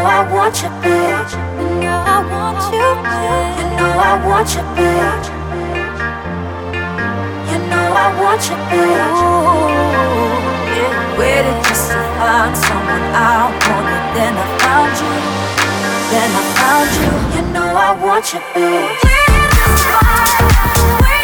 know I want you, babe. You know I want you, babe. You know I want you, babe. You know I want you, babe. Ooh, yeah. Waited just to find someone I wanted, then I found you. Then I found you. You know I want you, babe. Where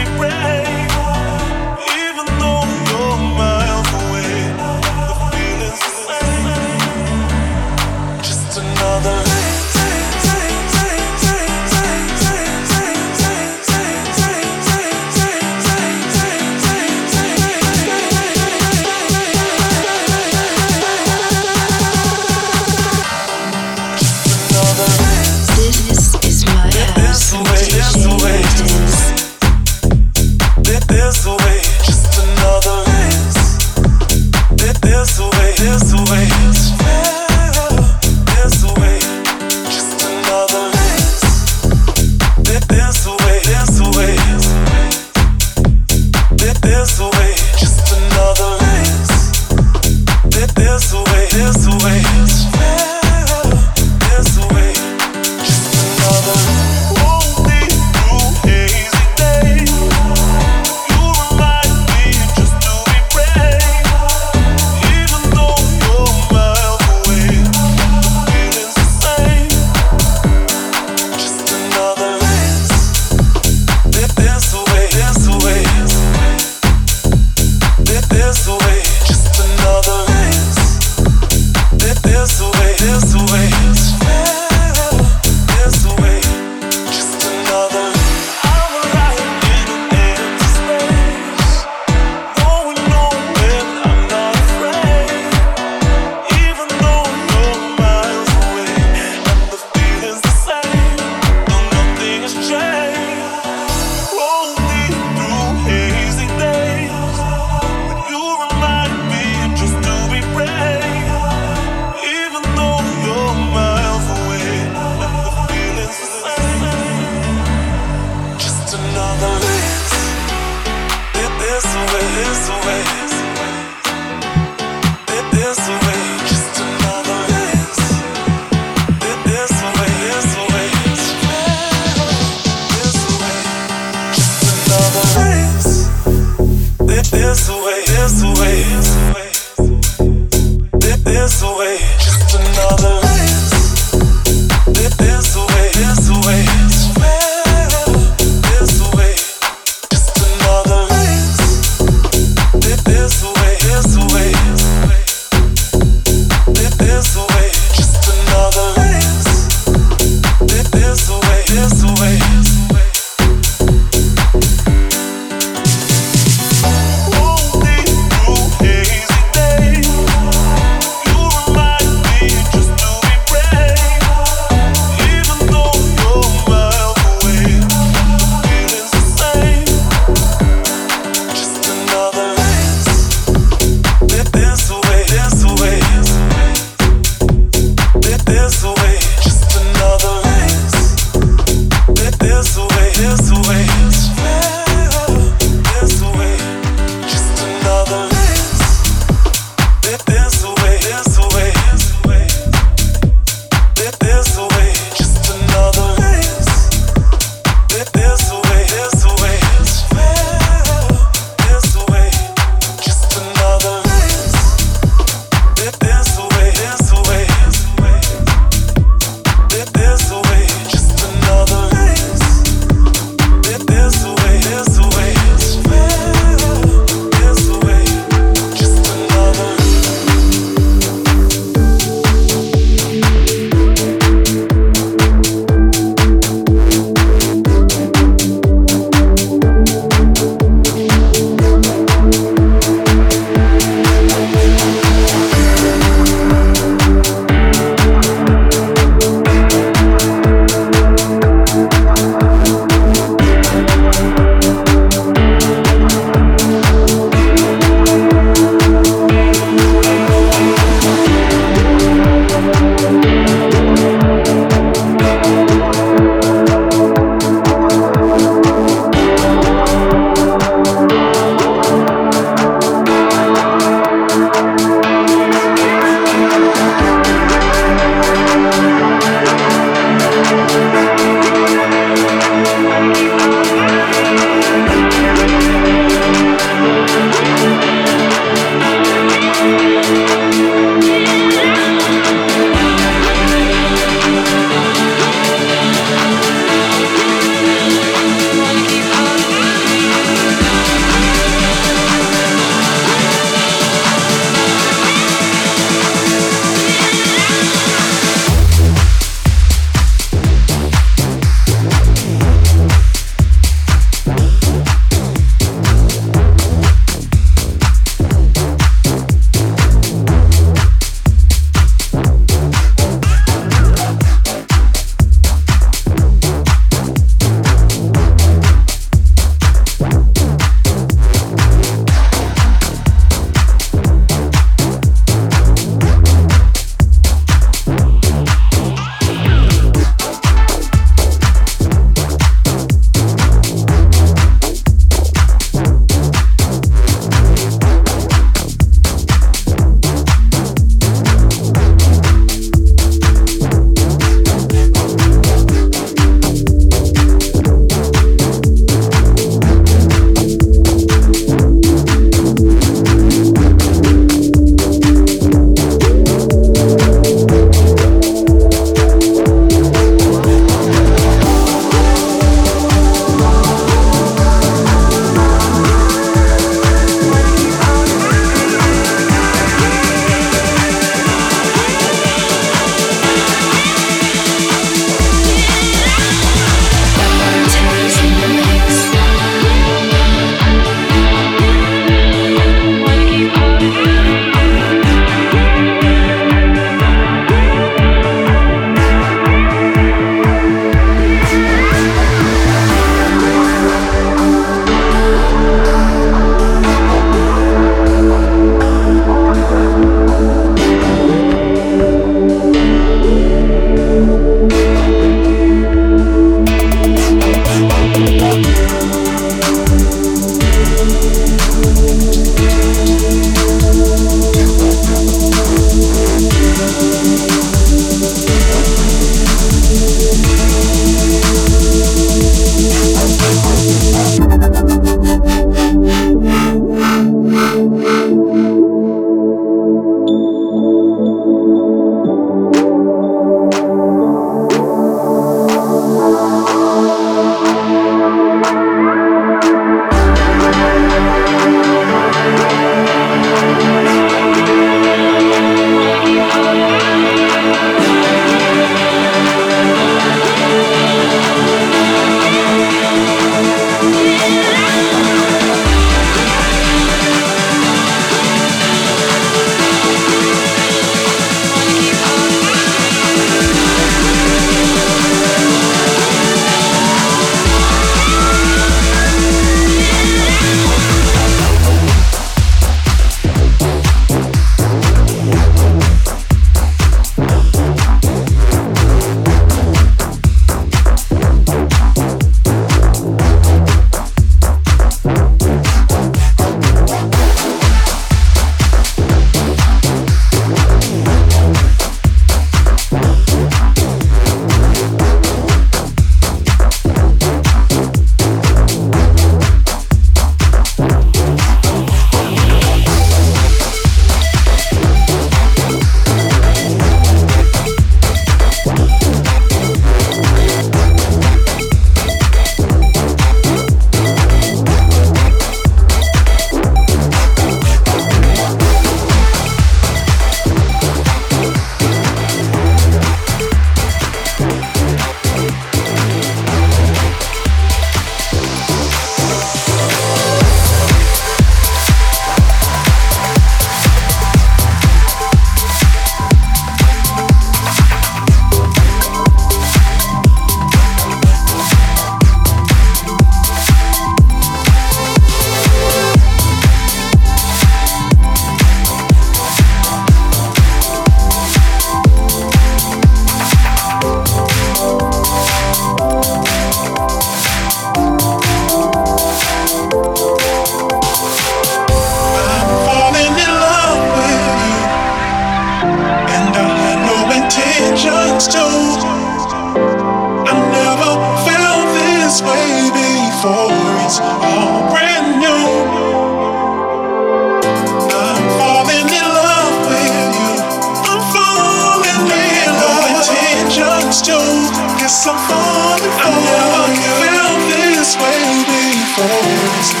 I'm falling I never felt this way before.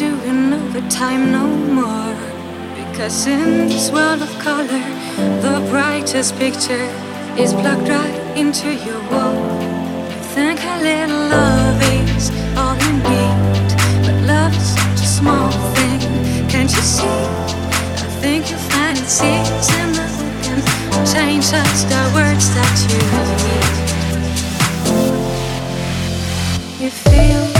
doing overtime no more. Because in this world of color, the brightest picture is plugged right into your wall. You think a little love is all you need, but love is such a small thing. Can't you see? I think you'll find it sees in the wind. Change just the words that you need. You feel.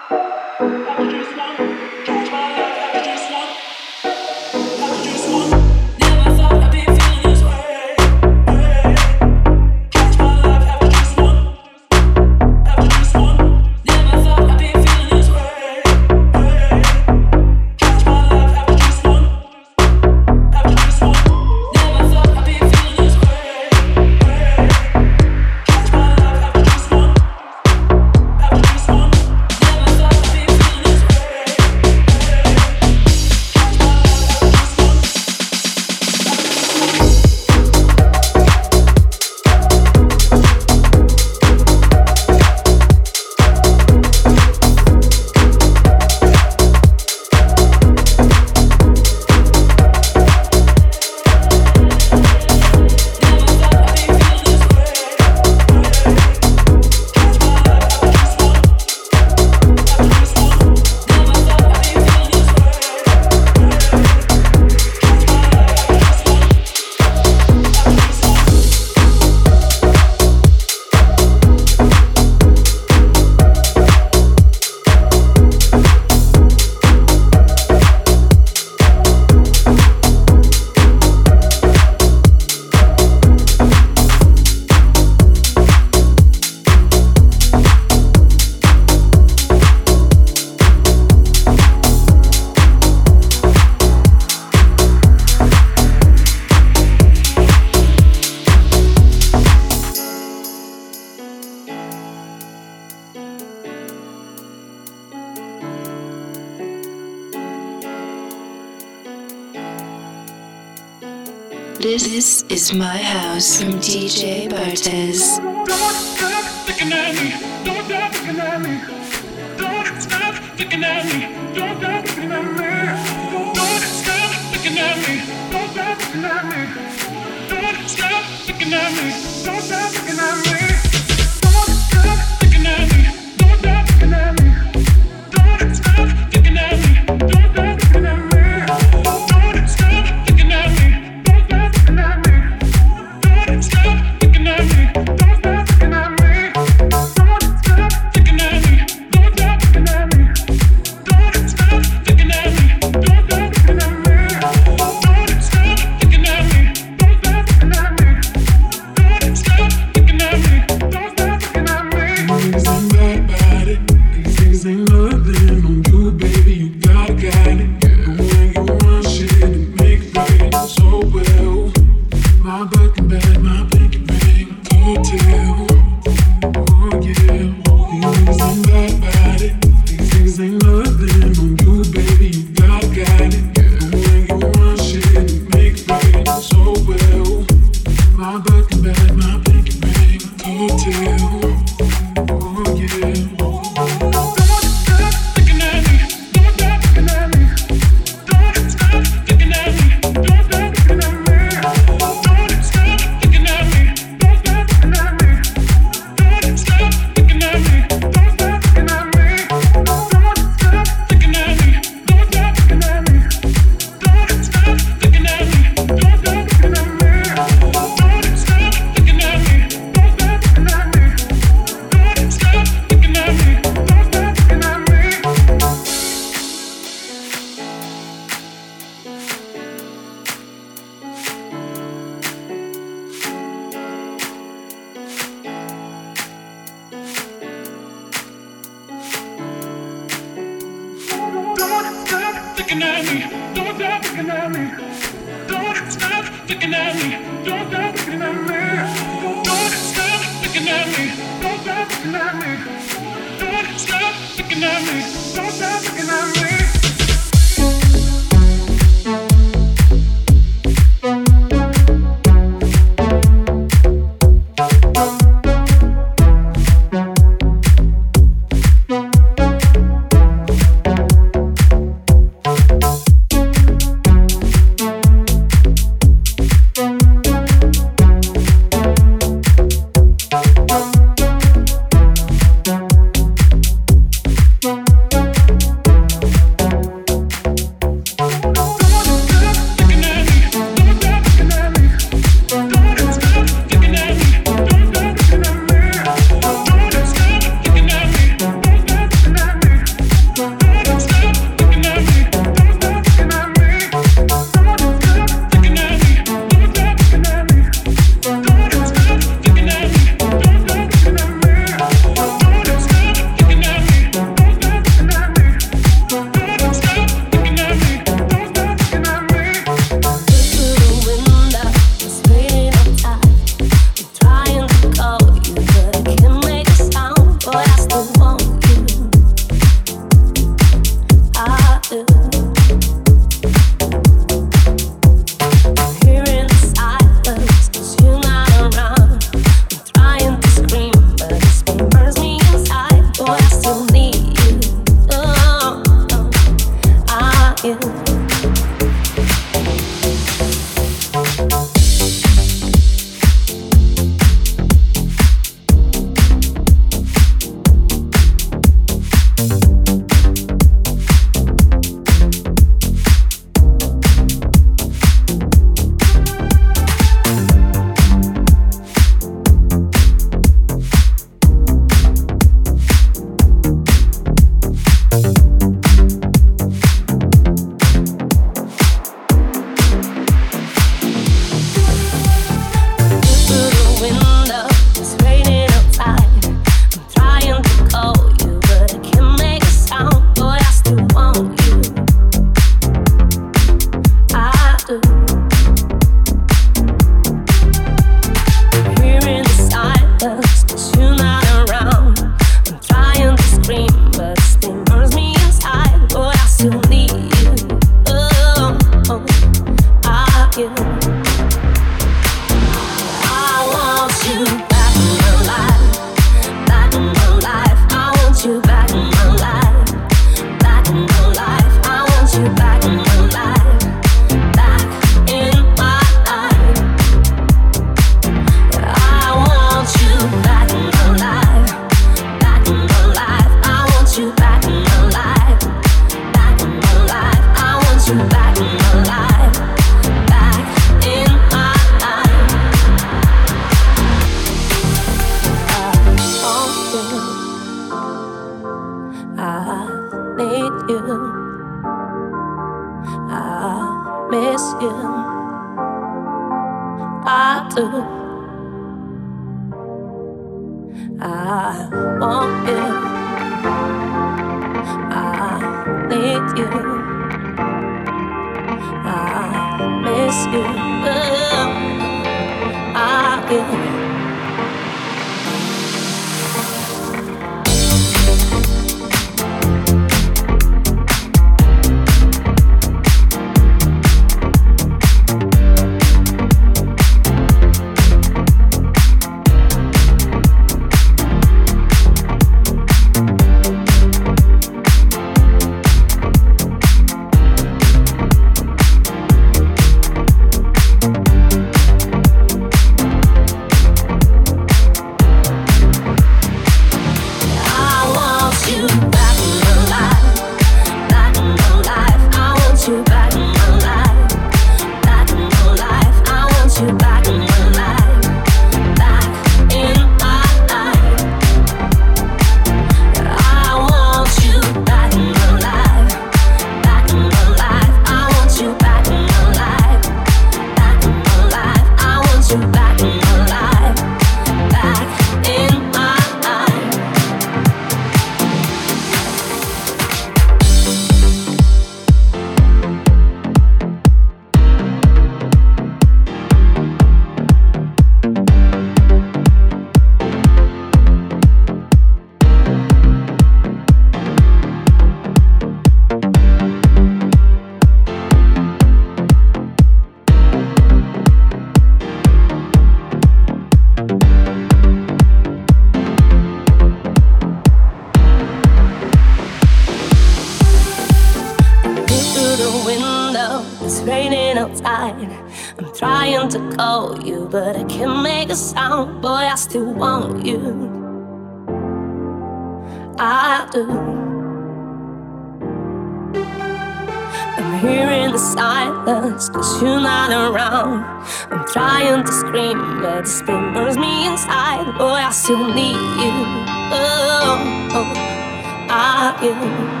天。